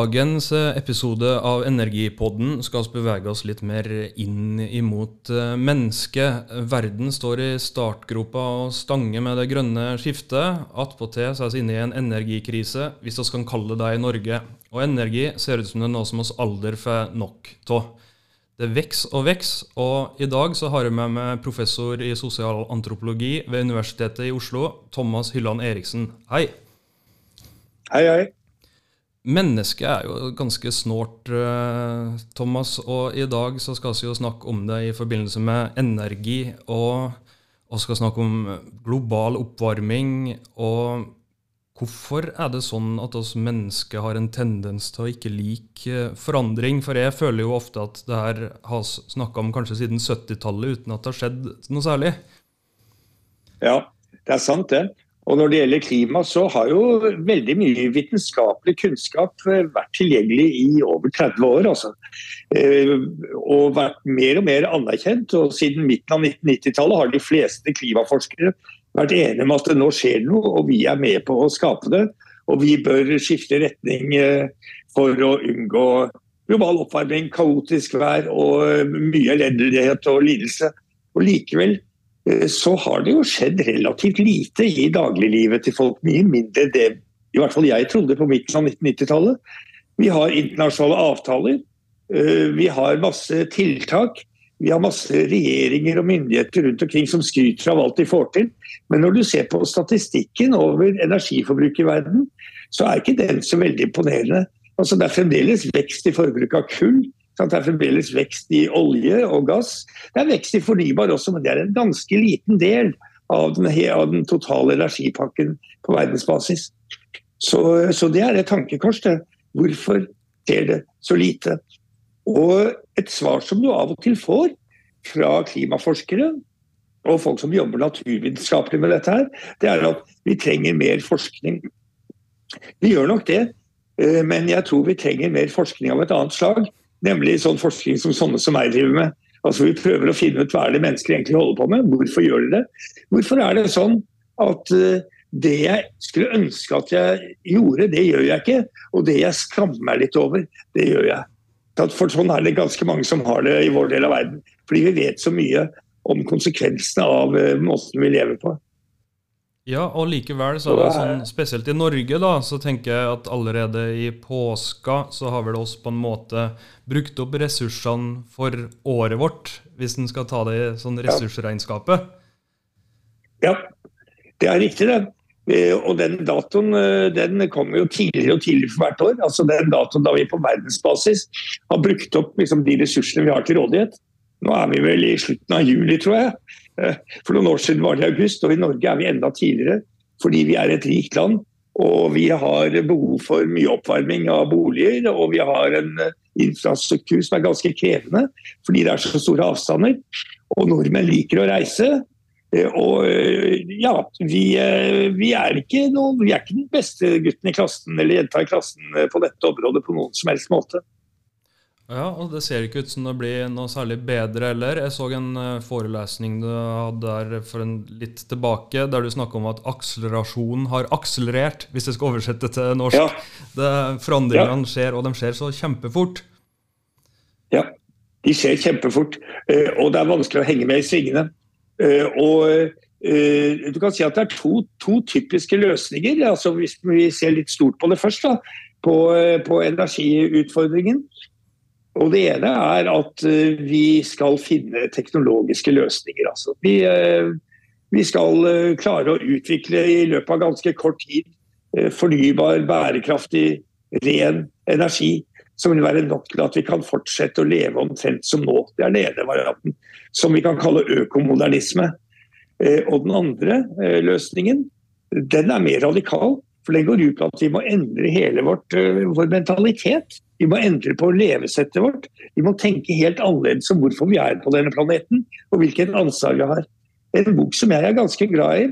Dagens eh, episode av Energipodden skal vi bevege oss litt mer inn imot eh, mennesket. Verden står i startgropa og stanger med det grønne skiftet. Attpåtil er vi inne i en energikrise, hvis vi kan kalle det i Norge. Og energi ser ut som det er noe som oss aldri får nok av. Det vokser og vokser, og i dag så har jeg med meg professor i sosialantropologi ved Universitetet i Oslo, Thomas Hylland Eriksen. Hei. Hei, hei. Mennesket er jo ganske snålt, eh, Thomas, og i dag så skal vi jo snakke om det i forbindelse med energi. Og vi skal snakke om global oppvarming. Og hvorfor er det sånn at oss mennesker har en tendens til å ikke like forandring? For jeg føler jo ofte at det her har snakka om kanskje siden 70-tallet uten at det har skjedd noe særlig. Ja, det er sant det. Og Når det gjelder klima, så har jo veldig mye vitenskapelig kunnskap eh, vært tilgjengelig i over 30 år. Altså. Eh, og vært mer og mer anerkjent. og Siden midten av 1990-tallet har de fleste klimaforskere vært enige om at det nå skjer noe, og vi er med på å skape det. Og vi bør skifte retning eh, for å unngå global oppvarming, kaotisk vær og mye elendighet og lidelse. Og Likevel så har det jo skjedd relativt lite i dagliglivet til folk. Mye mindre det i hvert fall jeg trodde på midten av 1990-tallet. Vi har internasjonale avtaler. Eh, vi har masse tiltak. Vi har masse regjeringer og myndigheter rundt omkring som skryter av alt de får til. Men når du ser på statistikken over energiforbruk i verden, så er ikke den så veldig imponerende. Altså, det er fremdeles vekst i forbruk av kull. Det er fremdeles vekst i olje og gass. Det er vekst i fornybar også, men det er en ganske liten del av den, av den totale energipakken på verdensbasis. Så, så, det er et tankekors. Det. Hvorfor skjer det så lite? Og et svar som du av og til får fra klimaforskere og folk som jobber naturvitenskapelig med dette, her, det er at vi trenger mer forskning. Vi gjør nok det, eh, men jeg tror vi trenger mer forskning av et annet slag. Nemlig sånn forskning som sånne som meg driver med. Altså Vi prøver å finne ut hva er det mennesker egentlig holder på med. Hvorfor gjør de det? Hvorfor er det sånn at uh, det jeg skulle ønske at jeg gjorde, det gjør jeg ikke. Og det jeg skammer meg litt over, det gjør jeg. For sånn er det ganske mange som har det i vår del av verden. Fordi vi vet så mye om konsekvensene av uh, måten vi lever på. Ja, og likevel, så er det sånn, spesielt i Norge, da, så tenker jeg at allerede i påska så har vel oss på en måte brukt opp ressursene for året vårt, hvis en skal ta det i sånn ressursregnskapet. Ja, det er riktig, det. Eh, og den datoen eh, den kommer jo tidligere og tidligere for hvert år. Altså den datoen da vi på verdensbasis har brukt opp liksom, de ressursene vi har til rådighet. Nå er vi vel i slutten av juli, tror jeg. Eh, for noen år siden var det i august, og i Norge er vi enda tidligere. Fordi vi er et rikt land og vi har behov for mye oppvarming av boliger. Og vi har en eh, infrastruktur som er ganske krevende fordi det er så store avstander. Og nordmenn liker å reise. Eh, og ja, vi, vi, er noen, vi er ikke den beste gutten i klassen eller jenta i klassen på dette området på noen som helst måte. Ja, og det ser ikke ut som det blir noe særlig bedre heller. Jeg så en eh, forelesning du hadde der for en litt tilbake, der du snakka om at akselerasjonen har akselerert, hvis jeg skal oversette til norsk. Ja. Det, forandringene ja. skjer, og de skjer så kjempefort. Ja, de skjer kjempefort, eh, og det er vanskelig å henge med i svingene. Eh, og du kan si at det er to, to typiske løsninger. altså Hvis vi ser litt stort på det først, da, på, på energiutfordringen og Det ene er at eh, vi skal finne teknologiske løsninger. Altså. Vi, eh, vi, skal eh, klare å utvikle i løpet av ganske kort tid fornybar, bærekraftig, ren energi som vil være nok til at vi kan fortsette å leve omtrent som nå. Det er den ene varianten, som vi kan kalle økomodernisme. Og den andre løsningen den er mer radikal, for den går ut på at vi må endre hele vårt, vår mentalitet. Vi må endre på levesettet vårt. Vi må tenke helt annerledes om hvorfor vi er på denne planeten, og hvilket ansvar vi har. En bok som jeg er ganske glad i,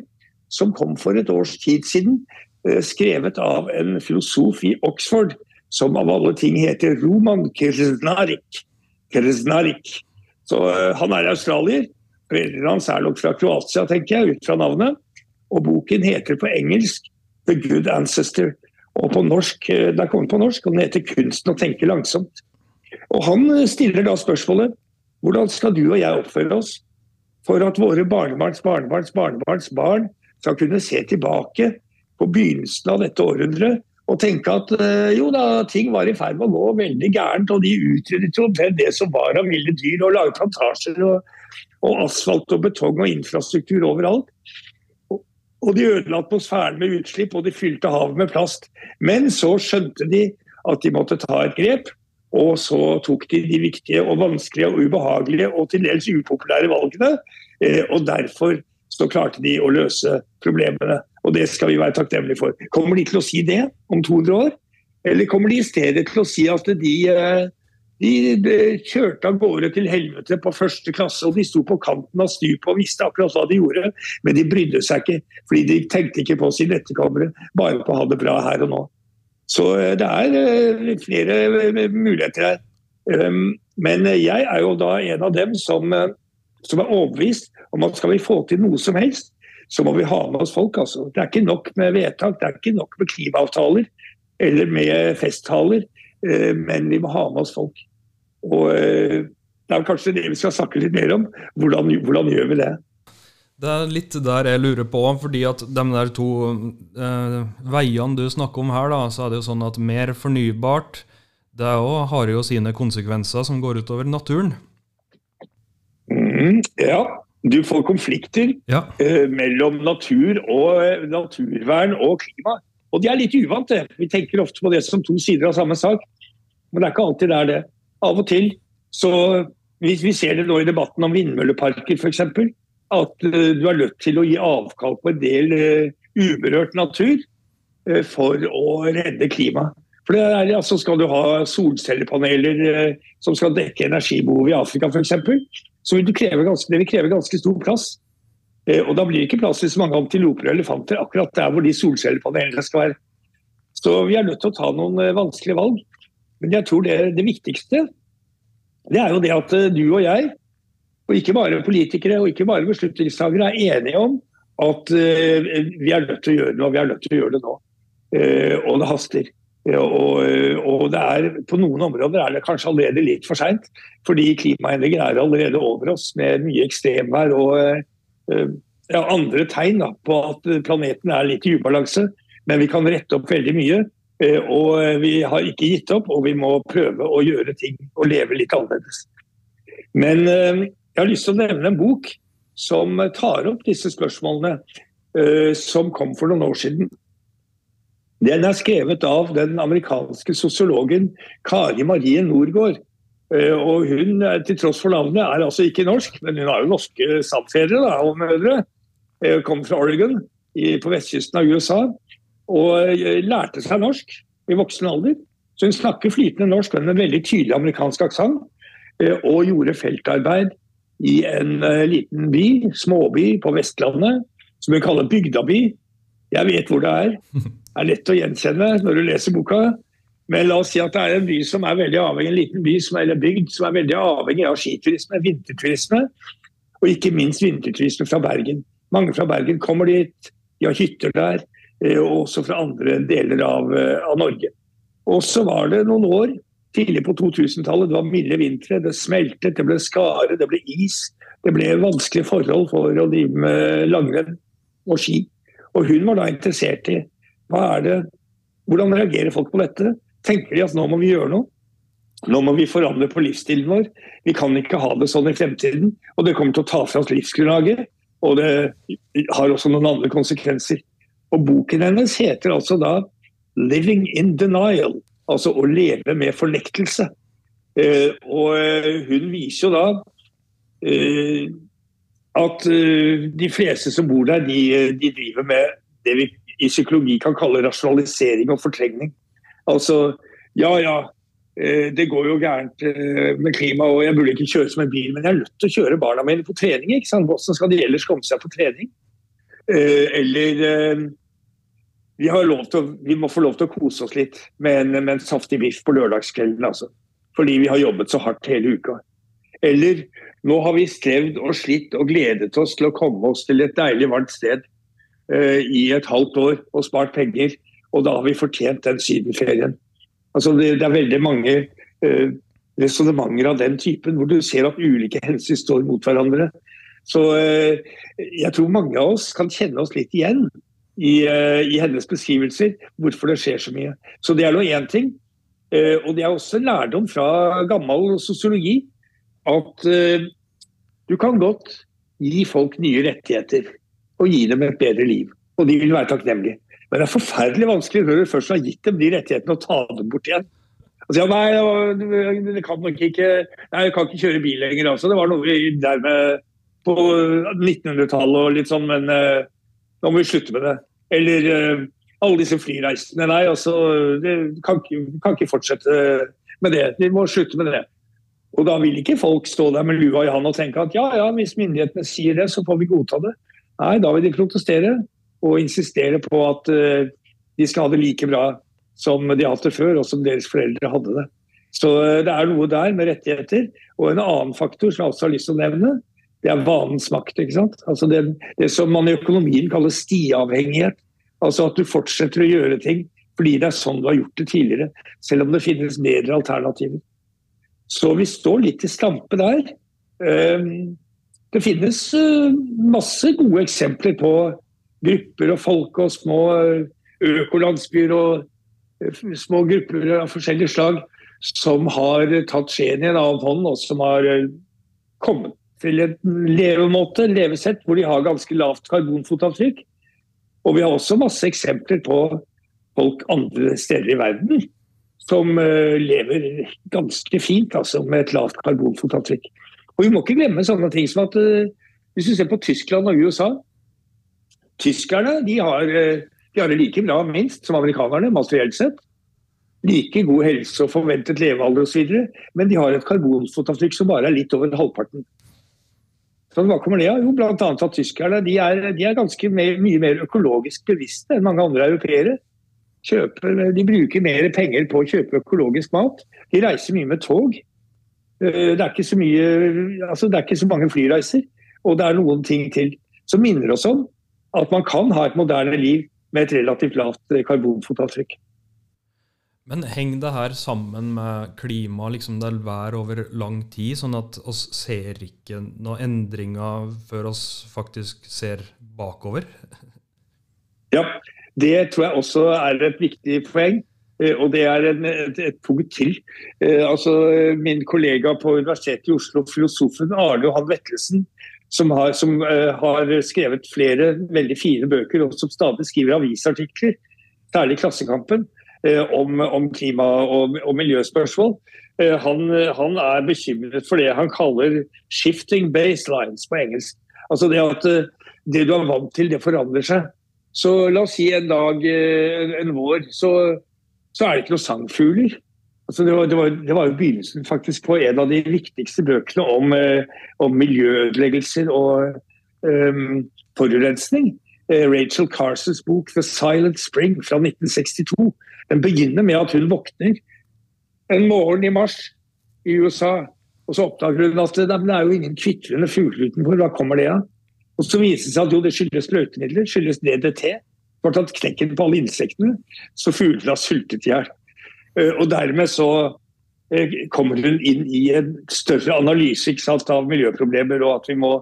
som kom for et års tid siden, eh, skrevet av en filosof i Oxford, som av alle ting heter Roman Kresnarik. Kresnarik. Så uh, Han er australier. Foreldrene hans er nok fra Kroatia, tenker jeg, ut fra navnet. Og boken heter på engelsk 'The Good Ancestor'. Og på norsk, eh, Det er kommet på norsk, og den heter 'Kunsten å tenke langsomt'. Og Han stiller da spørsmålet hvordan skal du og jeg oppføre oss for at våre barnebarns barnebarns barnebarns barn skal kunne se tilbake på begynnelsen av dette århundret og tenke at eh, jo da, ting var i ferd med å gå veldig gærent, og de utryddet jo det som var av ville dyr, og laget plantasjer og, og asfalt og betong og infrastruktur overalt. Og de ødela atmosfæren med utslipp, og de fylte havet med plast. Men så skjønte de at de måtte ta et grep, og så tok de de viktige og vanskelige og ubehagelige og til dels upopulære valgene. Eh, og derfor så klarte de å løse problemene. Og det skal vi være takknemlige for. Kommer de til å si det om 200 år? Eller kommer de i stedet til å si at de eh, de kjørte av gårde til helvete på første klasse, og de sto på kanten av stupet og visste akkurat hva de gjorde. Men de brydde seg ikke, fordi de tenkte ikke på sine etterkommere, bare på å ha det bra her og nå. Så eh, det er eh, flere eh, muligheter her. Um, men jeg er jo da en av dem som, som er overbevist om at skal vi få til noe som helst, så må vi ha med oss folk. Altså. Det er ikke nok med vedtak, det er ikke nok med klimaavtaler eller med festtaler, men vi må ha med oss folk. Og eh, Det er kanskje det vi skal snakke litt mer om. Hvordan, hvordan gjør vi det? Det er litt der jeg lurer på, fordi at de der to eh, veiene du snakker om her, da, så er det jo sånn at mer fornybart det òg har jo sine konsekvenser som går utover naturen. Mm, ja, du får konflikter ja. eh, mellom natur og eh, naturvern og klima. Og de er litt uvant, det. Vi tenker ofte på det som to sider av samme sak, men det er ikke alltid det er det av og til så Hvis vi ser det nå i debatten om vindmølleparker f.eks., at uh, du er nødt til å gi avkall på en del uh, uberørt natur uh, for å redde klimaet. For det er, altså Skal du ha solcellepaneler som skal dekke energibehovet i Afrika f.eks., så vil det, kreve ganske, det vil kreve ganske stor plass. og Da blir det ikke plass til så mange antiloper og elefanter akkurat der hvor de solcellepanelene skal være. Så vi er nødt til å ta noen vanskelige valg. Men jeg tror det, det viktigste det er jo det at eh, du og jeg, og ikke bare politikere og ikke bare beslutningstagere, er enige om at uh, vi er nødt til å gjøre noe, og vi er nødt til å gjøre det nå. Uh, og det haster. Og, og, det er, på noen områder er det kanskje allerede litt for seint. Fordi klimaendringer er allerede over oss med mye ekstremvær og ja, andre tegn da, på at planeten er litt i ubalanse. Men vi kan rette opp veldig mye. Eh, og eh, vi har ikke gitt opp, og vi må prøve å gjøre ting og leve litt annerledes. Men eh, jeg har lyst til å nevne en bok som tar opp disse spørsmålene, som kom for noen år siden. Den er skrevet av den amerikanske sosiologen Kari Marie Norgård. Og hun, til tross for navnet, er altså ikke norsk, men hun har jo norske stamfedre og mødre. Kommer fra Oregon på vestkysten av USA og eh, lærte seg norsk i voksen alder. Så hun snakker flytende norsk med en veldig tydelig amerikansk aksent. Eh, og gjorde feltarbeid i en eh, liten by, småby på Vestlandet, som hun kaller bygdaby. Jeg vet hvor det er. Det er lett å gjenkjenne når du leser boka. Men la oss si at det er en by som er veldig avhengig, en liten by som er bygd som er veldig avhengig av skiturisme, vinterturisme, og ikke minst vinterturisme fra Bergen. Mange fra Bergen kommer dit, de har hytter der. Eh, og også fra andre deler av, eh, av Norge. Og så var det noen år tidlig på 2000-tallet. Det var milde vintre, det smeltet, det ble skare, det ble is. Det ble vanskelige forhold for å drive med langrenn og ski. Og hun var da interessert i hva er det, hvordan reagerer folk på dette. Tenker de at nå må vi gjøre noe? Nå må vi forandre på livsstilen vår. Vi kan ikke ha det sånn i fremtiden. Og det kommer til å ta fra oss livsgrunnlaget. Og det har også noen andre konsekvenser. Og boken hennes heter altså da 'Living in Denial', altså å leve med fornektelse. Eh, og eh, hun viser jo da eh, at de fleste som bor der, de, de, driver med det vi i psykologi kan kalle rasjonalisering og fortrengning. Altså ja ja, det går jo gærent med klima, og jeg burde ikke kjøre som en bil, men jeg er nødt til å kjøre barna mine på trening. ikke sant? Hvordan skal de ellers komme seg på trening? Eller vi, å, vi, må få lov til å kose oss litt med en, med en saftig biff på lørdagskvelden. Altså. Fordi vi har jobbet så hardt hele uka. Eller nå har vi strevd og slitt og gledet oss til å komme oss til et deilig, varmt sted uh, i et halvt år og spart penger. og da har vi fortjent den sydenferien. Altså det, det er veldig mange uh, resonnementer av den typen, hvor du ser at ulike hensyn står mot hverandre. Så uh, jeg tror mange av oss kan kjenne oss litt igjen i, eh, i hennes beskrivelser, hvorfor det skjer så mye. Så det er nå én ting. Eh, og det er også lærdom fra gammel sosiologi at eh, du kan godt gi folk nye rettigheter og gi dem et bedre liv. Og de vil være takknemlige. Men det er forferdelig vanskelig når du først har gitt dem de rettighetene, å ta dem bort igjen. Altså, ja, nei, det kan nok ikke Nei, jeg kan ikke kjøre bil lenger. Altså. Det var noe der med på 1900-tallet og litt sånn, men nå må vi slutte med det. Eller uh, alle disse flyreisene. Nei, altså, det kan ikke, kan ikke fortsette med det. Vi må slutte med det. Og da vil ikke folk stå der med lua i hånda og tenke at ja, ja, hvis myndighetene sier det, så får vi godta det. Nei, da vil de protestere og insistere på at uh, de skal ha det like bra som de har hatt det før, og som deres foreldre hadde det. Så uh, det er noe der med rettigheter. Og en annen faktor som jeg også har lyst til å nevne, det er vanens makt. ikke sant? Altså det, det som man i økonomien kaller stiavhengighet. Altså at du fortsetter å gjøre ting fordi det er sånn du har gjort det tidligere, selv om det finnes bedre alternativer. Så vi står litt i stampe der. Ehm, det finnes eh, masse gode eksempler på grupper og folk og små eh, økolandsbyer og eh, små grupper av forskjellige slag som har tatt skjeen i en annen hånd, og som har kommet en levemåte, levesett, hvor de har ganske lavt karbonfotavtrykk. Og vi har også masse eksempler på folk andre steder i verden som lever ganske fint altså med et lavt karbonfotavtrykk. Og Vi må ikke glemme sånne ting som at uh, hvis du ser på Tyskland og USA Tyskerne de har, uh, de har det like bra minst som amerikanerne materielt sett. Like god helse og forventet levealder osv. Men de har et karbonfotavtrykk som bare er litt over halvparten. Så hva kommer det av? Jo, bl.a. at tyskerne de er, de er ganske mer, mye mer økologisk bevisste enn mange andre europeere. Kjøper, de bruker mer penger på å kjøpe økologisk mat. De reiser mye med tog. Eh, det er ikke så mye altså det er ikke så mange flyreiser. Og det er noen ting til som minner oss om at man kan ha et moderne liv med et relativt lavt karbonfotavtrykk. Men henger det her sammen med klima, liksom det er vær over lang tid, sånn at oss ser ikke noen endringer før oss faktisk ser bakover? Ja, det tror jeg også er et viktig poeng. Eh, og det er en, et, et, punkt til. Eh, altså, min kollega på Universitetet i Oslo, filosofen Arne Johan Vettelsen, som har, som uh, har, skrevet flere veldig fine bøker, og som stadig skriver avisartikler, særlig Klassekampen, om, om, klima- og, og miljøspørsmål. Uh, han, han, er bekymret for det han kaller 'shifting baselines' på engelsk. Altså det at det du er vant til, det forandrer seg. Så la oss si en dag, en vår, så så er det ikke noen sangfugler. Altså det, var, det, var, det, var, jo begynnelsen faktisk på en av de viktigste bøkene om, eh, om miljøødeleggelser og um, forurensning. Eh, Rachel Carsons bok 'The Silent Spring' fra 1962. Den begynner med at hun våkner en morgen i mars i USA. Og så oppdager hun at det, er jo ingen kvitrende fugler utenfor. Hva kommer det av? Og så viser det seg at jo, det skyldes sprøytemidler, skyldes DDT har tatt knekken på alle insektene, så fuglene har sultet i hjel. Eh, og dermed så eh, kommer hun inn i en større analyse sant, av miljøproblemer, og at vi må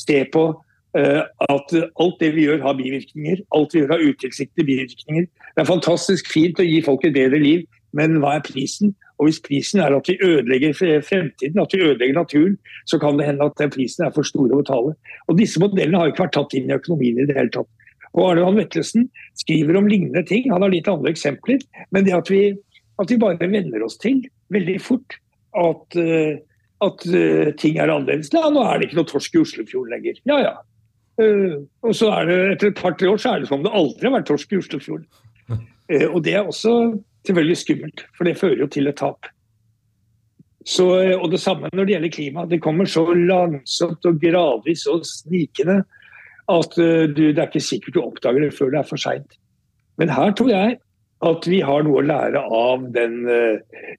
se på at alt det vi gjør har bivirkninger. Alt vi gjør har utilsiktede bivirkninger. Det er fantastisk fint å gi folk et bedre liv, men hva er prisen? Og Hvis prisen er at vi ødelegger fremtiden, at vi ødelegger naturen, så kan det hende at prisen er for stor å betale. Og Disse modellene har ikke vært tatt inn i økonomien i det hele tatt. Og Arne Johan Vetlesen skriver om lignende ting. Han har litt andre eksempler. Men det at vi, at vi bare venner oss til veldig fort at, uh, at uh, ting er annerledes. Ja, nå er det ikke noe torsk i Oslofjorden lenger. Ja, ja. Uh, og så er det etter et par-tre år så er det som om det aldri har vært torsk i Oslofjorden. og det er også selvfølgelig skummelt, for det fører jo til et tap. Så, og det samme når det gjelder klima. Det kommer så langsomt og gradvis og snikende at du, det er ikke sikkert du oppdager det før det er for seint. Men her tror jeg at vi har noe å lære av den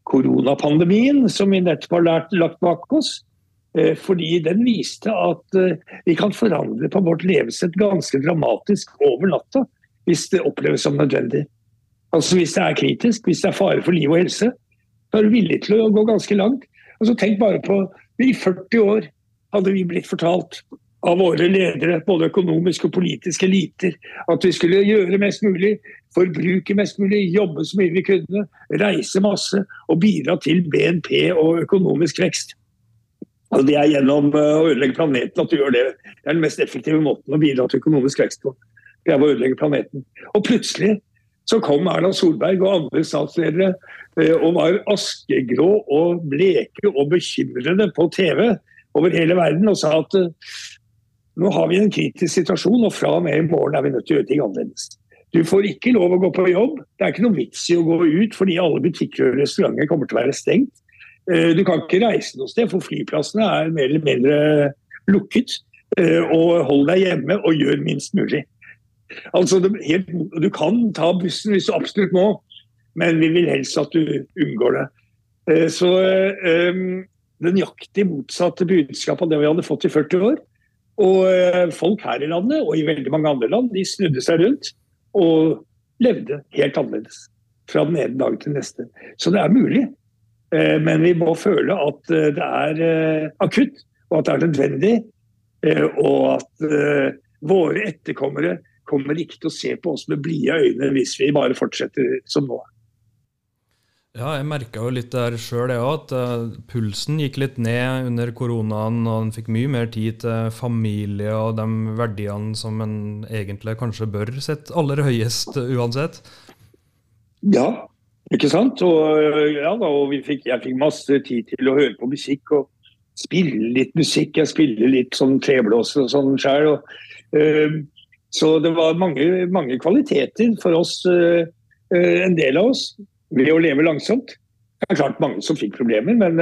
koronapandemien som vi nettopp har lært, lagt bak oss. Uh, fordi den viste at vi kan forandre på vårt levesett ganske dramatisk over natta hvis det oppleves som nødvendig. Altså Hvis det er kritisk, hvis det er fare for liv og helse, da er du villig til å gå ganske langt. Altså Tenk bare på I 40 år hadde vi blitt fortalt av våre ledere, både økonomiske og politiske eliter, at vi skulle gjøre mest mulig, forbruke mest mulig, jobbe så mye vi kunne, reise masse og bidra til BNP og økonomisk vekst. Og Det er gjennom eh, å ødelegge planeten at du gjør det. Det er den mest effektive måten å bidra til økonomisk vekst på. Det er å ødelegge planeten. Og plutselig så kom Erna Solberg og andre statsledere eh, og var askegrå og bleke og bekymrede på TV over hele verden og sa at eh, nå har vi en kritisk situasjon, og fra og med i morgen er vi nødt til å gjøre ting annerledes. Du får ikke lov å gå på jobb. Det er ikke noe vits i å gå ut fordi alle butikker og restauranter kommer til å være stengt. Eh, du kan ikke reise noe sted, for flyplassene er mer eller mindre lukket. Eh, og hold deg hjemme og gjør minst mulig. Altså, Du kan ta bussen hvis du absolutt må, men vi vil helst at du unngår det. Eh, så det nøyaktig motsatte budskapet av det vi hadde fått i 40 år. Og folk her i landet og i veldig mange andre land de snudde seg rundt og levde helt annerledes. Fra den ene dagen til neste. Så det er mulig. Eh, men vi må føle at eh, det er akutt, og at det er nødvendig. Og at våre etterkommere kommer ikke til å se på oss med blide øyne hvis vi bare fortsetter som nå. Ja, jeg merka jo litt der sjøl, at uh, pulsen gikk litt ned under koronaen. Og en fikk mye mer tid til familie og de verdiene som en egentlig kanskje bør sette aller høyest uansett. Ja, ikke sant. Og, ja, da, og fikk, jeg fikk masse tid til å høre på musikk og spille litt musikk. Jeg spiller litt sånn treblåser og sånn sjøl. Uh, så det var mange, mange kvaliteter for oss, uh, en del av oss ved å leve langsomt. Det er klart mange som fikk problemer, men,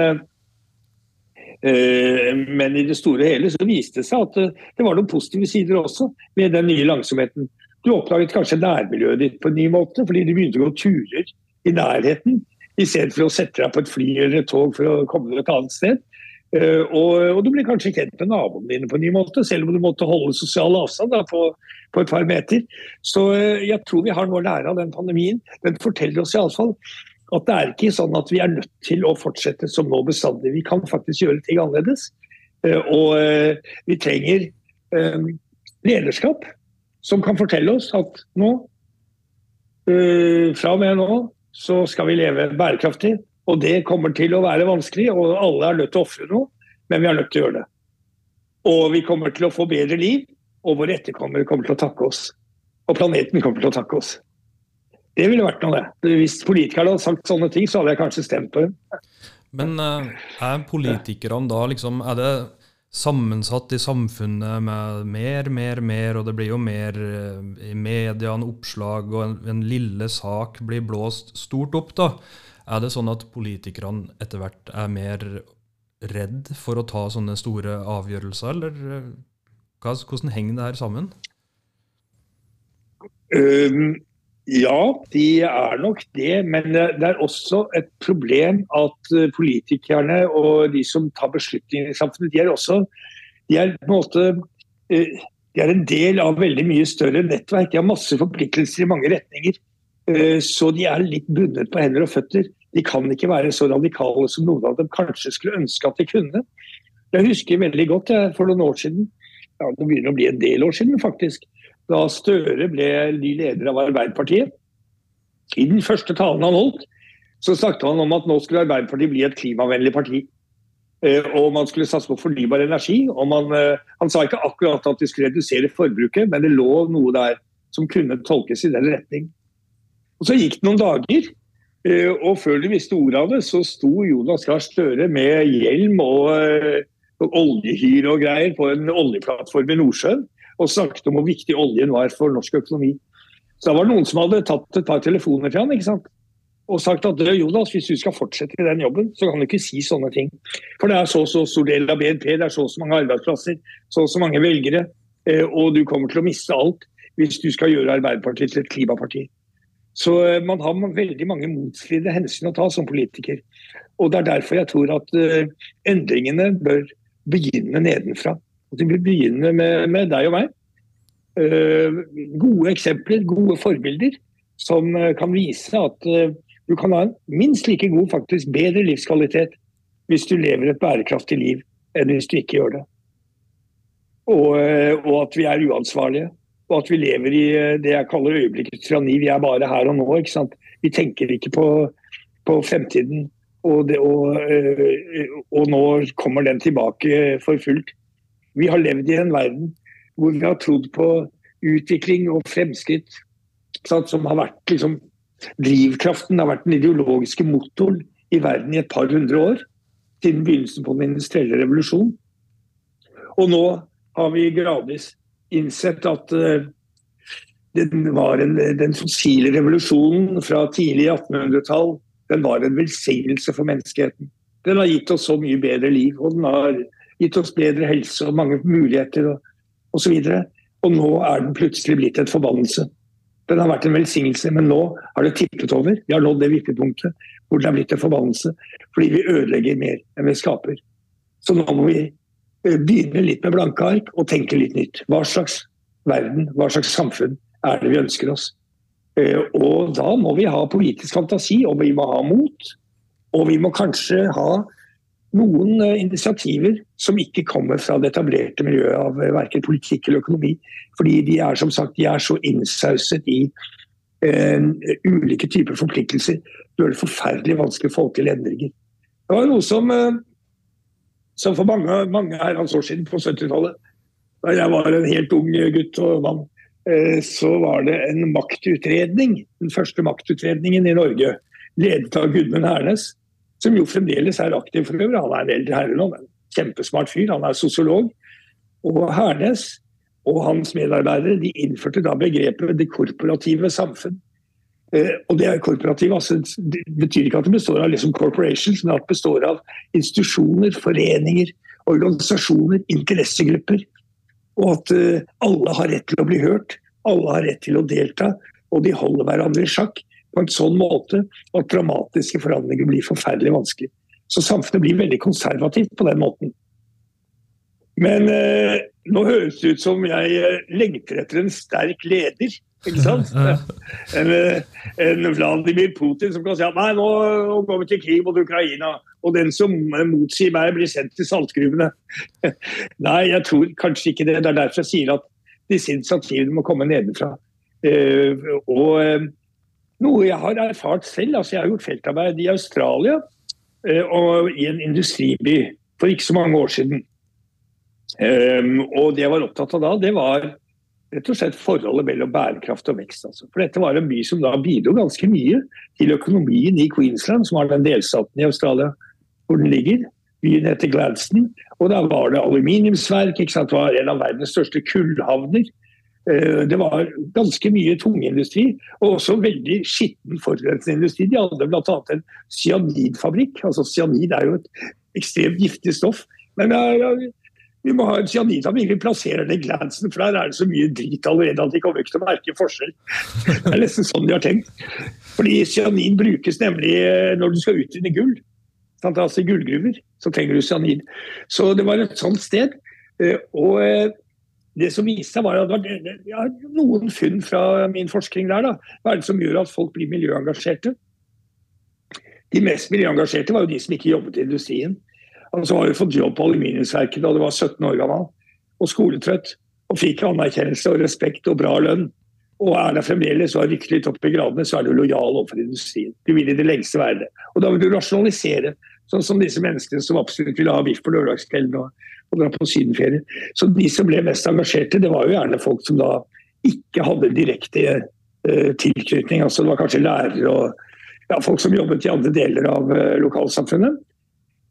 uh, men i det store og hele så viste det seg at uh, det var noen positive sider også med den nye langsomheten. Du oppdaget kanskje nærmiljøet ditt på en ny måte, fordi du begynte å gå turer i nærheten i stedet for å sette deg på et fly eller et tog for å komme deg et annet sted. Uh, og, og, du blir kanskje kjent med naboene dine på en ny måte, selv om du måtte holde sosial avstand da, på, på, et par meter. Så uh, jeg tror vi har noe å lære av den pandemien. Den forteller oss iallfall at det er ikke sånn at vi er nødt til å fortsette som nå bestandig. Vi kan faktisk gjøre ting annerledes. Uh, og vi trenger lederskap som kan fortelle oss at nå, fra og med nå, så skal vi leve bærekraftig og det kommer til å være vanskelig, og alle er nødt til å ofre noe, men vi er nødt til å gjøre det. Og vi kommer til å få bedre liv, og våre etterkommere kommer til å takke oss. Og planeten kommer til å takke oss. Det ville vært noe, det. Hvis politikerne hadde sagt sånne ting, så hadde jeg kanskje stemt på dem. Men eh, er politikerne da liksom Er det sammensatt i samfunnet med mer, mer, mer, og det blir jo mer eh, i media, en oppslag, og en, en lille sak blir blåst stort opp, da. Er det sånn at politikerne etter hvert er mer redd for å ta sånne store avgjørelser, eller eh, hvordan henger det her sammen? Um, ja, de er nok det. Men det er også et problem at eh, politikerne og de som tar beslutninger i samfunnet, de er også de er på en måte eh, de er en del av veldig mye større nettverk. De har masse forpliktelser i mange retninger. Så de er litt bundet på hender og føtter. De kan ikke være så radikale som noen av dem kanskje skulle ønske at de kunne. Jeg husker veldig godt jeg, for noen år siden, ja, det begynner å bli en del år siden faktisk, da Støre ble ny leder av Arbeiderpartiet. I den første talen han holdt, så snakket han om at nå skulle Arbeiderpartiet bli et klimavennlig parti. Eh, og man skulle satse på fornybar energi. og man, eh, Han sa ikke akkurat at de skulle redusere forbruket, men det lå noe der som kunne tolkes i den retning. Og Så gikk det noen dager, Eh, og før de visste ordet av det, så sto Jonas Gahr Støre med hjelm og, og oljehyre og greier på en oljeplattform i Nordsjøen og snakket om hvor viktig oljen var for norsk økonomi. Så da var det noen som hadde tatt et par telefoner til han, ikke sant? og sagt at Jonas, hvis du skal fortsette i den jobben, så kan du ikke si sånne ting. For det er så så stor del av BNP, det er så så mange arbeidsplasser, så så mange velgere. Eh, og du kommer til å miste alt hvis du skal gjøre Arbeiderpartiet til et klimaparti. Så eh, man har veldig mange motstridende hensyn å ta som politiker. Og Det er derfor jeg tror at uh, endringene bør begynne nedenfra. At begynner med, med deg og meg. Uh, gode eksempler, gode forbilder, som kan vise at du kan ha en minst like god, faktisk bedre livskvalitet hvis du lever et bærekraftig liv enn hvis du ikke gjør det. Og, og at vi er uansvarlige. Og at vi lever i det jeg kaller øyeblikkets tyranni. Vi er bare her og nå. ikke sant? Vi tenker ikke på, på fremtiden. Og, det, og, og, nå kommer den tilbake for fullt. Vi har levd i en verden hvor vi har trodd på utvikling og fremskritt som har vært liksom, drivkraften, har vært den ideologiske motoren i verden i et par hundre år. Siden begynnelsen på den industrielle revolusjon. Og nå har vi gradvis innsett at uh, den, var en, den fossile revolusjonen fra tidlig 1800-tall den var en velsignelse for menneskeheten. Den har gitt oss så mye bedre liv, og den har gitt oss bedre helse og mange muligheter osv. Og, og, og nå er den plutselig blitt en forbannelse. Den har vært en velsignelse, men nå har det tippet over. Vi har nådd det vippepunktet hvor den har blitt en forbannelse. Fordi vi ødelegger mer enn vi skaper. Så nå må vi eh, begynne litt med blanke ark og tenke litt nytt. Hva slags verden, hva slags samfunn er det vi ønsker oss? Eh, og da må vi ha politisk fantasi, og vi må ha mot. Og vi må kanskje ha noen eh, initiativer som ikke kommer fra det etablerte miljøet av eh, verken politikk eller økonomi. Fordi de er som sagt, de er så innsauset i uh, ulike typer forpliktelser. Det gjør det forferdelig vanskelig å få til endringer. Det var noe som, uh, som for mange, mange herrens år siden, på 70-tallet, da jeg var en helt ung gutt og mann, uh, så var det en maktutredning. Den første maktutredningen i Norge, ledet av Gudmund Hernes som jo fremdeles er aktiv for øvrig. Han er en eldre herre nå, men kjempesmart fyr. Han er sosiolog. Og Hernes og hans medarbeidere de innførte da begrepet 'det korporative samfunn'. Eh, og det er korporativ, altså, det betyr ikke at det består av liksom corporations, men at det består av institusjoner, foreninger, organisasjoner, interessegrupper. Og at eh, alle har rett til å bli hørt, alle har rett til å delta, og de holder hverandre i sjakk på en sånn måte at dramatiske forandringer blir forferdelig vanskelig. Så samfunnet blir veldig konservativt på den måten. Men eh, nå høres det ut som jeg eh, lengter etter en sterk leder. Ikke sant? En, eh, en, Vladimir Putin som kan si at nei, nå, går vi til krig mot Ukraina. Og den som motsier meg, blir sendt til saltgruvene. nei, jeg tror kanskje ikke det. Det er derfor jeg sier at disse initiativene må komme nedenfra. Eh, og eh, noe jeg har erfart selv. altså Jeg har gjort feltarbeid i Australia eh, og i en industriby for ikke så mange år siden. Um, og det jeg var opptatt av da, det var rett og slett forholdet mellom bærekraft og vekst. Altså. For dette var en by som da bidro ganske mye til økonomien i Queensland, som var den delstaten i Australia hvor den ligger. Byen heter Gladstone, og der var det aluminiumsverk. Det var en av verdens største kullhavner. Eh, det var ganske mye tungindustri, og også veldig skitten forurensende industri. De hadde bl.a. en cyanidfabrikk. altså Cyanid er jo et ekstremt giftig stoff. Men ja, vi må ha en cyanidfabrikk. Vi plasserer det i Glansen, for der er det så mye drit allerede at de kommer ikke til å merke forskjell. Det er nesten sånn de har tenkt. Fordi cyanid brukes nemlig eh, når du skal utvinne gull. Altså gullgruver så trenger du cyanid. Så det var et sånt sted. Eh, og det som viste seg var at det var ja, noen funn fra min forskning der. da. Hva er det som gjør at folk blir miljøengasjerte? De mest miljøengasjerte var jo de som ikke jobbet i industrien. Altså har jo fått jobb på aluminiumsverket da du var 17 år gammel og skoletrøtt. Og fikk anerkjennelse og respekt og bra lønn. Og er der fremdeles og har rykket litt opp i gradene, så er du lojal overfor industrien. Du vil i det lengste være det. Og da vil du rasjonalisere. Sånn som disse menneskene som absolutt ville ha biff på lørdagskvelden og og dra på sydenferie. Så de som ble mest engasjerte, det var jo gjerne folk som da ikke hadde direkte uh, tilknytning. altså Det var kanskje lærere og ja, folk som jobbet i andre deler av uh, lokalsamfunnet.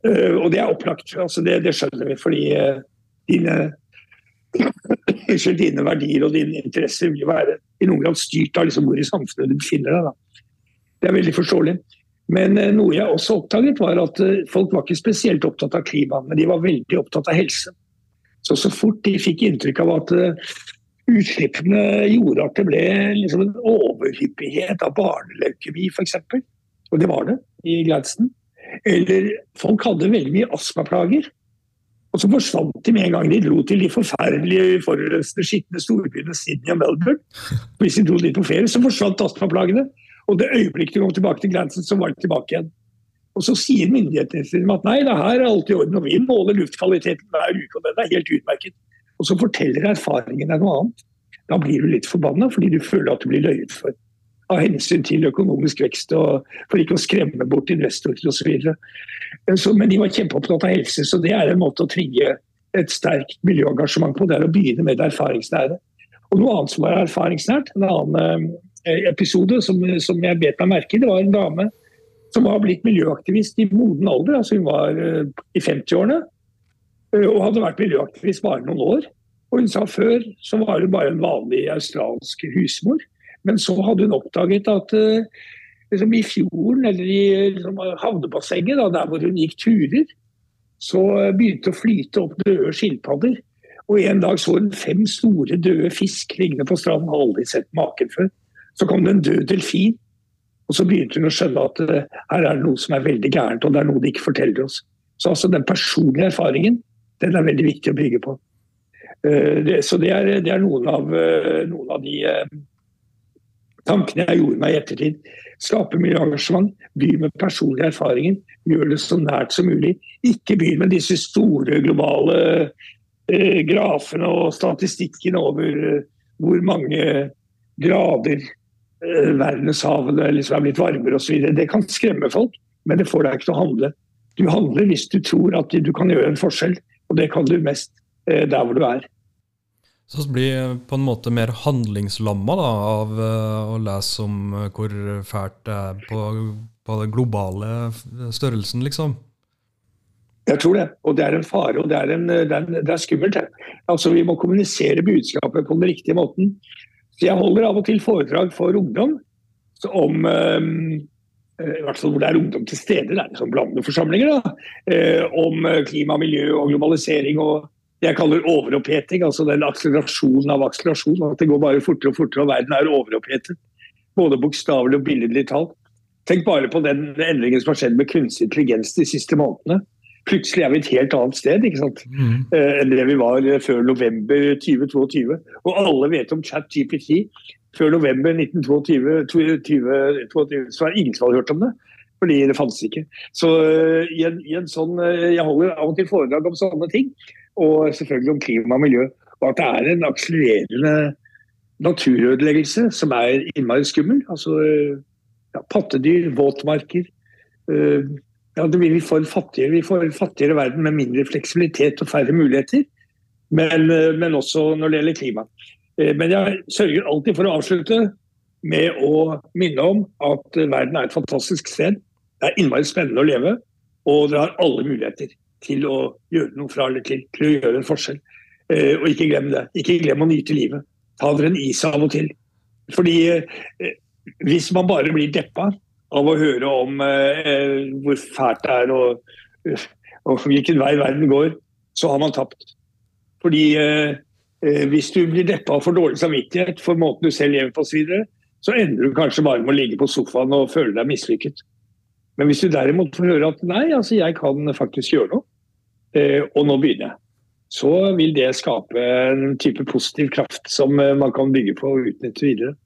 Uh, og det er opplagt. altså Det, det skjønner vi, fordi dine dine verdier og dine interesser vil være i noen grad styrt av liksom hvor i samfunnet du befinner deg. Da. Det er veldig forståelig. Men eh, noe jeg også oppdaget, var at eh, folk var ikke spesielt opptatt av klima, men de var veldig opptatt av helse. Så så fort de fikk inntrykk av at eh, utslippene gjorde at det ble liksom en overhyppighet av barneleukemi, f.eks., og det var det i Gladstone, eller folk hadde veldig mye astmaplager, og så forsvant de med en gang de dro til de forferdelige forurensende, skitne storbyene Sydney og Melbourne. Hvis de dro dit på ferie, så forsvant astmaplagene. Og det øyeblikket du kom tilbake til grensen, så var det tilbake igjen. Og så sier myndighetene til dem at nei, det her er alt i orden, og vi måler luftkvaliteten hver uke, og den er helt utmerket. Og så forteller erfaringen deg noe annet. Da blir du litt forbanna fordi du føler at du blir løyet for av hensyn til økonomisk vekst og for ikke å skremme bort investorer osv. Men de var kjempeopptatt av helse, så det er en måte å trigge et sterkt miljøengasjement på. Det er å begynne med det erfaringsnære. Og noe annet som var erfaringsnært, en annen eh, episode som, som jeg bet meg merke i, det var en dame som var blitt miljøaktivist i moden alder. altså Hun var uh, i 50-årene uh, og hadde vært miljøaktivist bare noen år. Og hun sa før så var hun bare en vanlig australsk husmor. Men så hadde hun oppdaget at uh, liksom i fjorden eller i liksom, havnebassenget, der hvor hun gikk turer, så begynte å flyte opp døde skilpadder. Og en dag så hun fem store døde fisk liggende på stranden. Aldri sett maken før. Så kom det en død delfin. Og så begynte hun å skjønne at uh, her er det noe som er veldig gærent, og det er noe de ikke forteller oss. Så altså den personlige erfaringen, den er veldig viktig å bygge på. Det, så det er, det er, noen av, uh, noen av de tankene jeg gjorde meg i ettertid. Skape miljøengasjement, engasjement, begynn med personlige erfaringer. Gjør det så nært som mulig. Ikke begynn med disse store globale eh, grafene og statistikken over eh, hvor mange grader eh, verdenshavene liksom er blitt varmere osv. Det kan skremme folk, men det får deg ikke til å handle. Du handler hvis du tror at du kan gjøre en forskjell, og det kan du mest eh, der hvor du er. Så vi blir på en måte mer handlingslamma da, av uh, å lese om hvor fælt det er på, på den globale størrelsen, liksom. Jeg tror det, og det er en fare, og det er, en, det er, det er skummelt. Altså, Vi må kommunisere budskapet på den riktige måten. Så Jeg holder av og til foredrag for ungdom om um, i hvert fall hvor det er ungdom til stede, det er liksom blandede forsamlinger, da, om klima, miljø og globalisering og det jeg kaller overoppheting. Altså den akselerasjonen av akselerasjon. At det går bare fortere og fortere, og verden er overopphetet. Både bokstavelig og billedlig talt. Tenk bare på den endringen som har skjedd med kunstig intelligens de siste månedene. Plutselig er vi et helt annet sted ikke sant? Mm. Uh, enn det vi var eh, før november 2022. Og alle vet om chat GPT. Før november 1922 2022, så er det ingen som hadde hørt om det. Fordi det fantes ikke. Så uh, i, en, i en sånn, Jeg holder av og til foredrag om sånne ting og selvfølgelig om klima og miljø. Og at det er en akselererende naturødeleggelse som er innmari skummel. Altså ja, pattedyr, våtmarker. Uh, ja, vi, får fattigere, vi får en fattigere verden med mindre fleksibilitet og færre muligheter. Men, uh, men også når det gjelder klima. Uh, men jeg sørger alltid for å avslutte med å minne om at verden er et fantastisk sted. Det er innmari spennende å leve, og dere har alle muligheter til å gjøre noe fra eller til, til å gjøre en forskjell. Eh, og ikke glem det. Ikke glem å nyte livet. Ta dere en is av og til. Fordi eh, hvis man bare blir deppa av å høre om eh, hvor fælt det er og, og, hvilken vei verden går, så har man tapt. Fordi eh, eh, hvis du blir deppa får dårlig samvittighet for måten du selv lever på osv., så, så ender du kanskje bare med å ligge på sofaen og føle deg mislykket. Men hvis du derimot får høre at nei, altså jeg kan faktisk gjøre noe, eh, og nå begynner jeg, så vil det skape en type positiv kraft som eh, man kan bygge på og utnytte videre.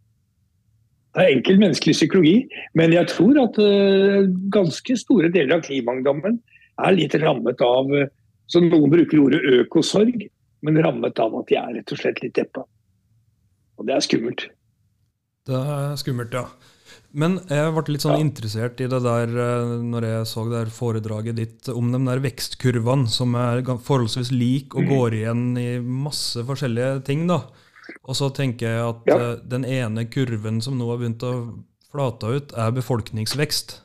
Det er enkel menneskelig psykologi, men jeg tror at eh, ganske store deler av klimaungdommen er litt rammet av så Noen bruker ordet økosorg, men rammet av at de er rett og slett litt deppa. Og det er skummelt. Det er skummelt, ja. Men jeg ble litt sånn ja. interessert i det der eh, når jeg så det der foredraget ditt om de der vekstkurvene som er forholdsvis lik og går igjen i masse forskjellige ting. da. Og så tenker jeg at ja. Eh, den ene kurven som nå har begynt å flate ut, er befolkningsvekst.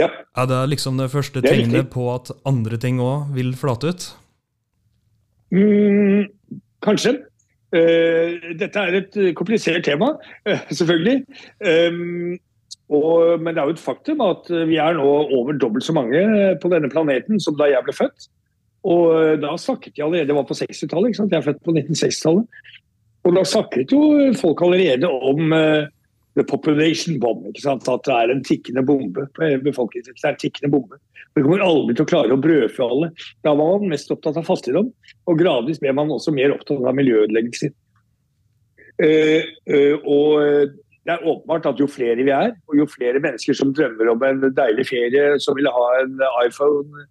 Ja. Er det liksom det første det tegnet på at andre ting òg vil flate ut? Mm, kanskje. Uh, dette er et komplisert tema, uh, selvfølgelig. Um, og, men det er jo et faktum at vi er nå over dobbelt så mange på denne planeten som da jeg ble født. Og da snakket de allerede, Det var på 60-tallet, jeg er født på 1960-tallet. Og da snakket jo folk allerede om, uh, the population bomb. At det er en tikkende bombe. befolkningen, det er en tikkende bombe. Vi kommer aldri til å klare å brødfø alle. Da var man mest opptatt av fattigdom, og gradvis ble man også mer opptatt av miljøødeleggelser. Uh, uh, og det er åpenbart at jo flere vi er, og jo flere mennesker som drømmer om en deilig ferie, som vil ha en iPhone,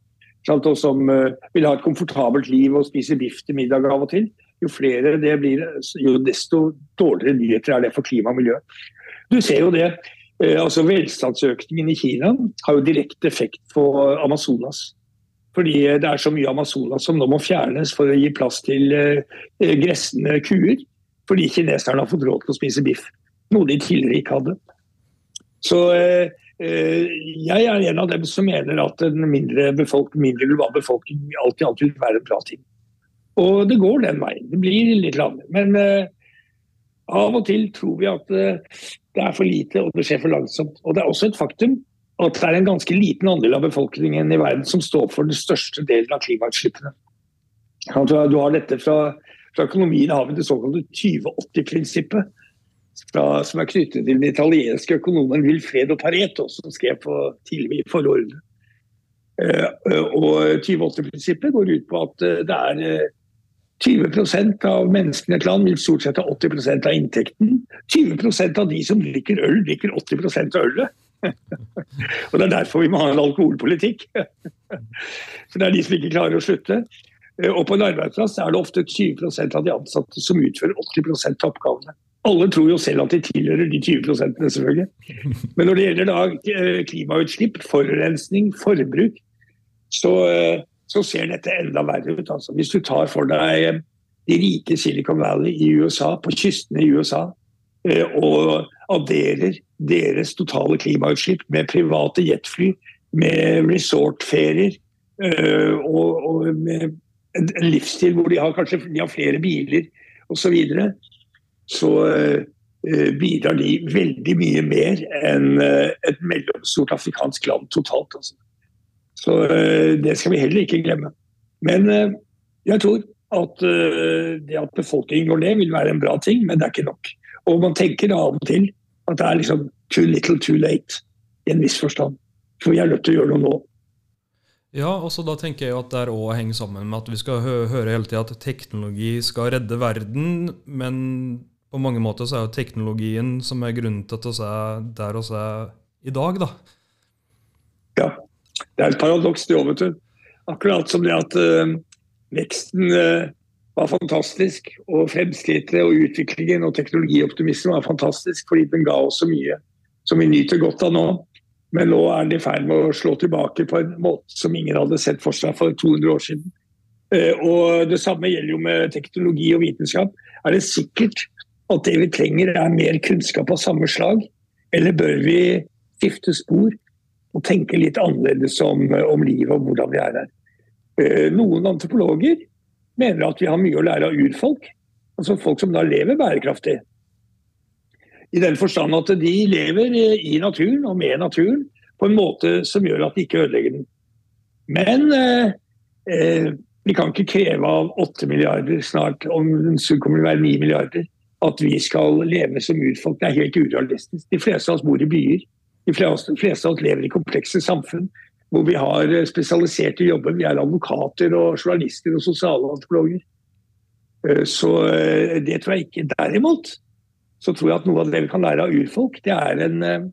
og som uh, vil ha et komfortabelt liv og spise biff til middag av og til, jo flere det blir, jo desto dårligere nyheter er det for klima og miljø. Du ser jo det. Eh, altså Velstandsøkningen i Kina har jo direkte effekt på Amazonas. Fordi det er så mye Amazonas som nå må fjernes for å gi plass til eh, gressende kuer. Fordi kineserne har fått råd til å spise biff. Noe de tidligere ikke hadde. Så eh, jeg er en av dem som mener at en mindre, mindre global befolkning alltid, alltid vil være en bra ting. Og det går den veien. Det blir litt lavere. Men uh, av og til tror vi at uh, det er for lite og det skjer for langsomt. Og det er også et faktum at det er en ganske liten andel av befolkningen i verden som står for den største delen av klimautslippene. Du har dette fra, fra økonomien har vi det såkalte 2080-prinsippet. Som er knyttet til den italienske økonomen Wilfredo Pareto, som skrev på tidlig i forrige århundre. Og 2080-prinsippet går ut på at det er 20% av menneskene i et land vil stort sett ha 80% av inntekten. 20% av de som drikker øl, drikker 80% av ølet. og Det er derfor vi må ha en alkoholpolitikk. For det er de som ikke klarer å slutte. Eh, og på en arbeidsplass er det ofte 20% av de ansatte som utfører 80% av oppgavene. Alle tror jo selv at de tilhører de 20% selvfølgelig. Men når det gjelder da eh, klimautslipp, forurensning, forbruk, så eh, så ser dette enda verre ut. Altså. Hvis du tar for deg eh, de rike Silicon Valley i USA, på kystene i USA, og adderer deres totale klimautslipp med private jetfly, med resortferier og, og med en, livsstil hvor de har kanskje de har flere biler osv., så, videre, bidrar de veldig mye mer enn et mellomstort afrikansk land totalt. Altså. Så eh, det skal vi heller ikke glemme. Men eh, jeg tror at eh, det at befolkningen går ned, vil være en bra ting, men det er ikke nok. Og man tenker av og til at det er liksom too little too late, i en viss forstand. For vi er nødt til å gjøre noe nå. Ja, og så da tenker jeg at det òg henger sammen med at vi skal hø høre hele tida at teknologi skal redde verden, men på mange måter så er jo teknologien som er grunnen til at vi er der vi er i dag, da. Ja, det er et paradoks, det òg, vet du. Akkurat som det at uh, veksten uh, var fantastisk, og fremskrittet og utviklingen og teknologioptimismen var fantastisk fordi den ga oss så mye som vi nyter godt av nå. Men nå er den i ferd med å slå tilbake på en måte som ingen hadde sett for seg for 200 år siden. Uh, og Det samme gjelder jo med teknologi og vitenskap. Er det sikkert at det vi trenger er mer kunnskap av samme slag? Eller bør vi skifte spor og tenke litt annerledes om, om livet og hvordan vi er her. Eh, noen antropologer mener at vi har mye å lære av urfolk. Altså folk som da lever bærekraftig. I den forstand at de lever i naturen og med naturen på en måte som gjør at de ikke ødelegger den. Men eh, eh, vi kan ikke kreve av 8 milliarder snart, om den kommer til å være 9 milliarder, at vi skal leve som urfolk. Det er helt urealistisk. De fleste av oss bor i byer. De fleste, av oss lever i komplekse samfunn hvor vi har eh, spesialiserte jobber. Vi er advokater og journalister og sosialantropologer. antropologer. så eh, det tror jeg ikke. Derimot så tror jeg at noe av det vi kan lære av urfolk, det er en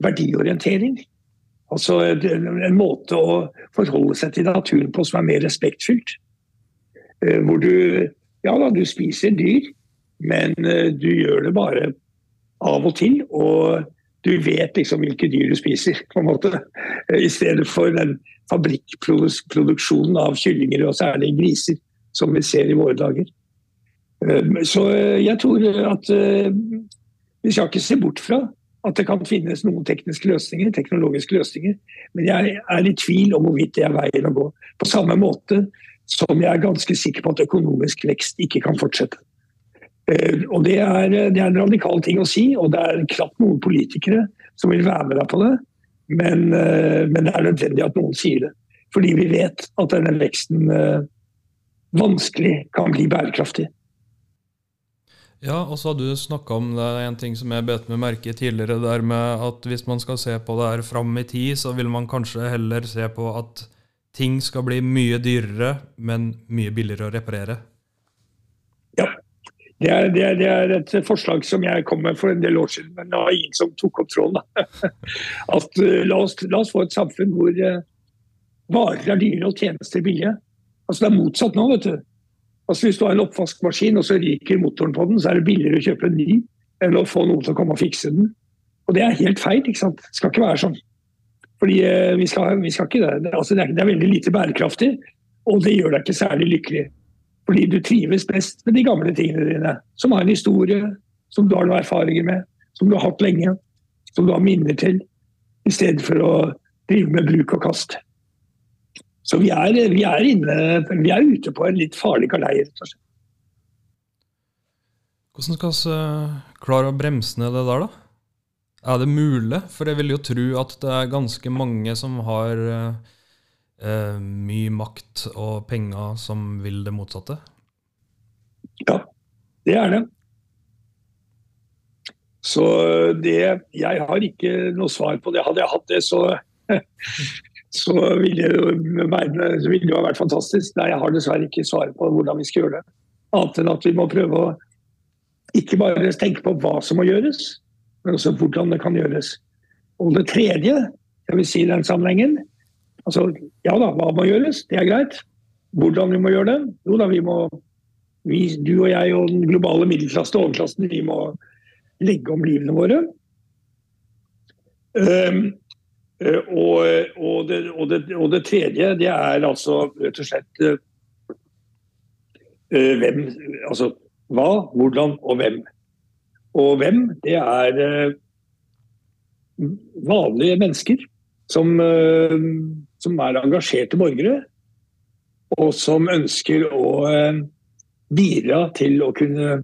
verdiorientering. Altså en måte å forholde seg til naturen på som er mer respektfullt. Hvor du ja da, du spiser dyr, men du gjør det bare av og til. Og du vet liksom hvilke dyr du spiser, på en måte. I stedet for den fabrikkproduksjonen av kyllinger, og særlig griser, som vi ser i våre dager. Ehm, så eh, jeg tror at eh, vi skal ikke se bort fra at det kan finnes noen tekniske løsninger, teknologiske løsninger, men jeg er i tvil om hvorvidt det er veien å gå. På samme måte som jeg er ganske sikker på at økonomisk vekst ikke kan fortsette. Eh, og det er, det er, en radikal ting å si, og det er knapt noen politikere som vil være med deg på det. Men, eh, men, det er nødvendig at noen sier det. Fordi vi vet at denne veksten eh, vanskelig kan bli bærekraftig. Ja, og så har du snakka om det, en ting som jeg bet meg merke i tidligere, der med at hvis man skal se på det her fram i tid, så vil man kanskje heller se på at ting skal bli mye dyrere, men mye billigere å reparere. Det er, det, er, det er, et forslag som jeg kom med for en del år siden, men det var ingen som tok opp tråden. At, uh, la, oss, la, oss, få et samfunn hvor uh, varer er dyre og tjenester billige. Altså Det er motsatt nå. vet du. Altså Hvis du har en oppvaskmaskin og så ryker motoren på den, så er det billigere å kjøpe en ny enn å få noen til å komme og fikse den. Og det er helt feil. ikke sant? Det skal ikke være sånn. Fordi uh, vi skal, vi skal, ikke det. Altså, det, er, det er veldig lite bærekraftig, og det gjør deg ikke særlig lykkelig. Fordi du trives best med de gamle tingene dine, som har en historie, som du har noen erfaringer med, som du har hatt lenge, som du har minner til, i stedet for å drive med bruk og kast. Så vi er, vi er, inne, vi er ute på en litt farlig galei. Hvordan skal vi eh, klare å bremse ned det der, da? Er det mulig? For jeg vil jo tro at det er ganske mange som har eh, eh, mye makt og penger som vil det motsatte? Ja, det er det. Så det Jeg har ikke noe svar på det. Hadde jeg hatt det, så, så ville det, ville det vært fantastisk. Nei, jeg har dessverre ikke svar på hvordan vi skal gjøre det. Annet enn at vi må prøve å ikke bare tenke på hva som må gjøres, men også hvordan det kan gjøres. Og det tredje, jeg vil si i den sammenhengen, Altså, ja da, hva må gjøres? Det er greit. Hvordan vi må gjøre det? Jo da, vi må vi, Du og jeg og den globale middelklasse og overklassen, vi må legge om livene våre. Um, og, og, det, og, det, og, det, tredje, det er altså rett og slett uh, hvem Altså hva, hvordan og hvem. Og hvem, det er uh, vanlige mennesker som uh, som er engasjerte borgere, og som ønsker å eh, bidra til å kunne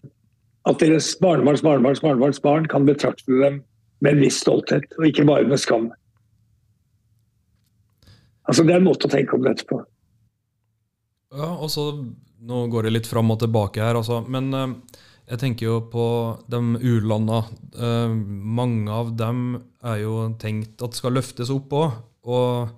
At deres barnebarns barnebarns barnebarns barn kan betrakte dem med en viss stolthet, og ikke bare med skam. Altså Det er en måte å tenke om dette på. Ja, og så Nå går det litt fram og tilbake her, altså. Men uh, jeg tenker jo på de u-landa. Uh, mange av dem er jo tenkt at skal løftes opp òg. Og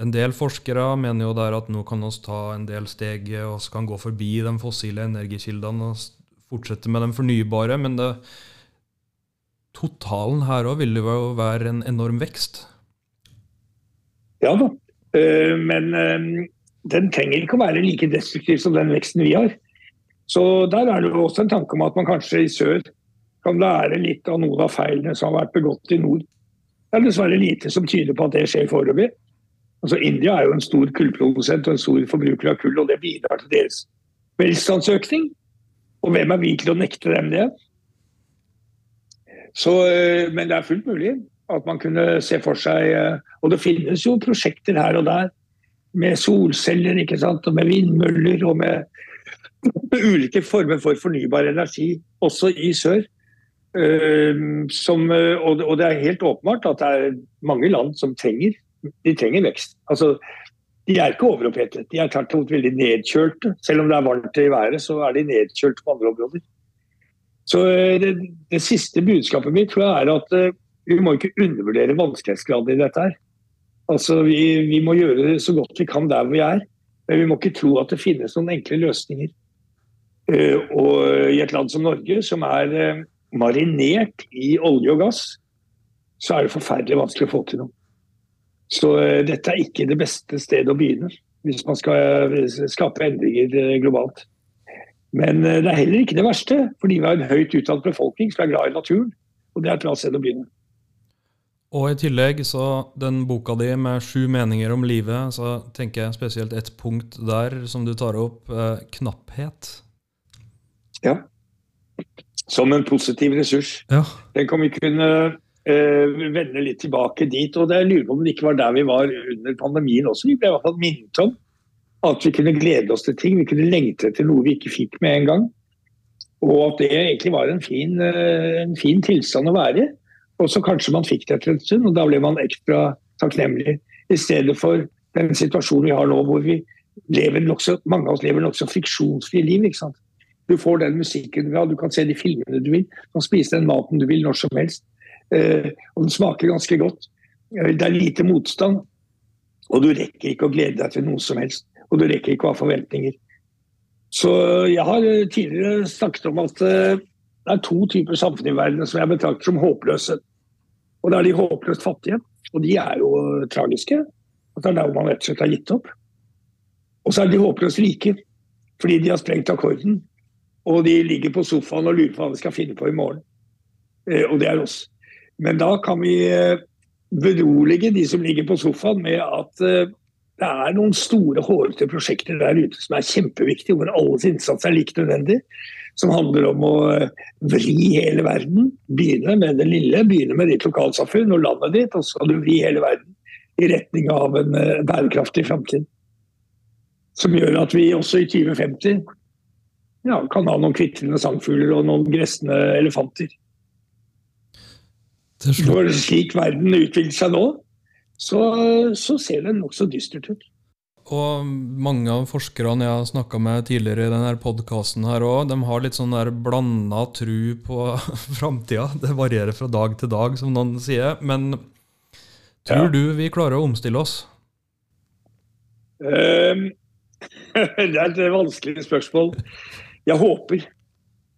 en del forskere mener jo der at nå kan vi ta en del steg og kan gå forbi de fossile energikildene og fortsette med de fornybare. Men det, totalen her òg vil jo være en enorm vekst. Ja da, eh, men eh, den trenger ikke å være like destruktiv som den veksten vi har. Så der er det jo også en tanke om at man kanskje i sør kan lære litt av noen av feilene som har vært begått i nord. Det er dessverre lite som tyder på at det skjer foreløpig. Altså India er jo en stor kullprodusent og en stor forbruker av kull, og det bidrar til deres velstandsøkning. Og hvem er vi til å nekte dem det? Så, eh, men det er fullt mulig at man kunne se for seg eh, Og det finnes jo prosjekter her og der med solceller ikke sant? og med vindmøller og med, med ulike former for fornybar energi, også i sør. Uh, som, og, det er helt åpenbart at det er mange land som trenger de trenger vekst. Altså, de er ikke overopphetet, de er tvert imot veldig nedkjølte. Selv om det er varmt i været, så er de nedkjølte på andre områder. Så eh, det, det siste budskapet mitt tror jeg er at uh, vi må ikke undervurdere vanskelighetsgraden i dette. her. Altså, vi, vi, må gjøre det så godt vi kan der vi er, men vi må ikke tro at det finnes noen enkle løsninger. Uh, og i et land som Norge, som er uh, marinert i olje og gass, så er det forferdelig vanskelig å få til noe. Så eh, dette er ikke det beste stedet å begynne hvis man skal eh, skape endringer eh, globalt. Men det er heller ikke det verste, fordi vi har en høyt utdannet befolkning som er glad i naturen. Og det er et bra sted å begynne. Og i tillegg, så den boka di med sju meninger om livet, så tenker jeg spesielt et punkt der som du tar opp, eh, knapphet. Ja. Som en positiv ressurs. Ja. Den kan vi kunne uh, vende litt tilbake dit. og det Jeg lurer på om det ikke var der vi var under pandemien også. Vi ble i hvert fall minnet om at vi kunne glede oss til ting. Vi kunne lengte til noe vi ikke fikk med en gang. Og at det egentlig var en fin, uh, en fin tilstand å være i. Og så kanskje man fikk det etter en stund, og da ble man ekstra takknemlig. I stedet for den situasjonen vi har nå, hvor vi lever nok så, mange av oss lever nokså friksjonsfrie liv. ikke sant? Du får den musikken du vil ha, du kan se de filmene du vil, du kan spise den maten du vil når som helst. Eh, og den smaker ganske godt. Eh, det er lite motstand, og du rekker ikke å glede deg til noe som helst. Og du rekker ikke å ha forventninger. Så jeg har eh, tidligere snakket om at det er to typer samfunn i verden som jeg betrakter som håpløse. Og det er de håpløst fattige, og de er jo tragiske. At det er der man rett og slett har gitt opp. Og så er de håpløst rike, fordi de har sprengt akkorden. Og de ligger på sofaen og lurer på hva de skal finne på i morgen. Og det er oss. Men da kan vi eh, berolige de som ligger på sofaen med at eh, det er noen store, hårete prosjekter der ute som er kjempeviktige, hvor alles innsats er like nødvendig. Som handler om å eh, vri hele verden. Begynne med det lille, begynne med ditt lokalsamfunn og landet ditt, og så skal du vri hele verden i retning av en bærekraftig framtid. Som gjør at vi også i 2050 ja, kan ha noen kvitrende sangfugler og noen gressende elefanter. Når slik verden utvikler seg nå, så, så ser det nokså dystert ut. Og mange av forskerne jeg har snakka med tidligere i denne podkasten her òg, de har litt sånn der blanda tru på framtida. Det varierer fra dag til dag, som noen sier. Men tror ja. du vi klarer å omstille oss? Um, det er et vanskelig spørsmål. Jeg håper.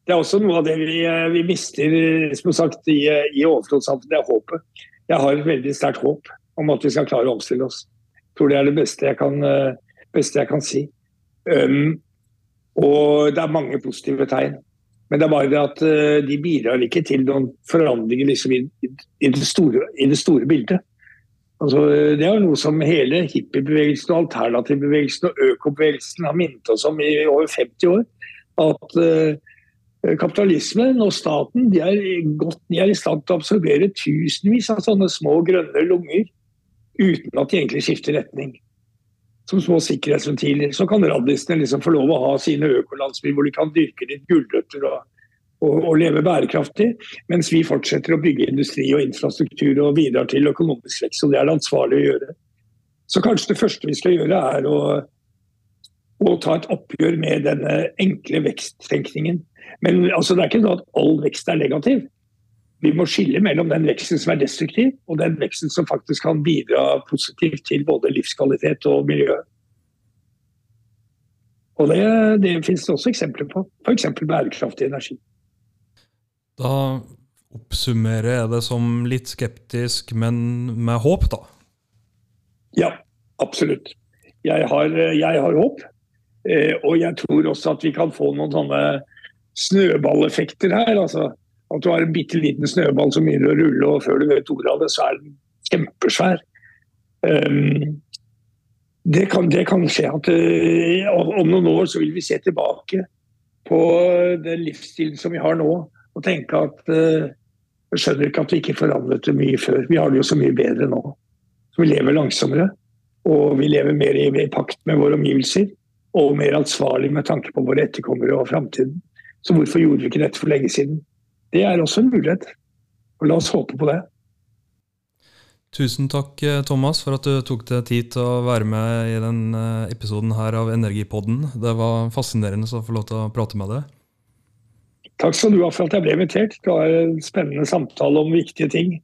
Det er også noe av det vi, eh, vi mister som sagt, i, i overflodssamfunnet, det er håpet. Jeg har et veldig sterkt håp om at vi skal klare å omstille oss. Jeg tror det er det beste jeg kan, eh, beste jeg kan si. Um, og det er mange positive tegn. Men det er bare det at de bidrar ikke til noen forandringer liksom, i, i, det store, i, det store, bildet. Altså, det er noe som hele hippiebevegelsen alternativbevegelsen og økobevegelsen har minnet oss om i over 50 år. At Eh, kapitalismen og staten de er, godt, de er i stand til å absorbere tusenvis av sånne små grønne lunger uten at de egentlig skifter retning. Som små sikkerhetsventiler. Så kan raddisene liksom få lov å ha sine økolandsbyer hvor de kan dyrke litt gulrøtter og, og, og, leve bærekraftig, mens vi fortsetter å bygge industri og infrastruktur og bidrar til økonomisk vekst. Og det er det ansvarlig å gjøre. Så kanskje det første vi skal gjøre, er å, å ta et oppgjør med denne enkle veksttenkningen men altså, det er ikke sånn at all vekst er negativ. Vi må skille mellom den veksten som er destruktiv, og den veksten som faktisk kan bidra positivt til både livskvalitet og miljø. Og det, det finnes det også eksempler på. F.eks. bærekraftig energi. Da oppsummerer jeg det som litt skeptisk, men med håp, da? Ja, absolutt. Jeg har, jeg har håp. Eh, og jeg tror også at vi kan få noen sånne snøballeffekter her. altså At du har en bitte liten snøball som begynner å rulle, og før du vet ordet av det, så er den kjempesvær. Um, det, kan, det, kan, skje at uh, om noen år så vil vi se tilbake på den livsstilen som vi har nå, og tenke at uh, jeg skjønner ikke at vi ikke forandret det mye før. Vi har det jo så mye bedre nå. Så vi lever langsommere, og vi lever mer i, i pakt med våre omgivelser. Og mer ansvarlig med tanke på våre etterkommere og framtiden. Så hvorfor gjorde vi ikke dette for lenge siden? Det er også en mulighet. Og la oss håpe på det. Tusen takk, eh, Thomas, for at du tok deg tid til å være med i denne eh, episoden her av Energipodden. Det var fascinerende å få lov til å prate med deg. Takk skal du ha for at jeg ble invitert. Det var en spennende samtale om viktige ting.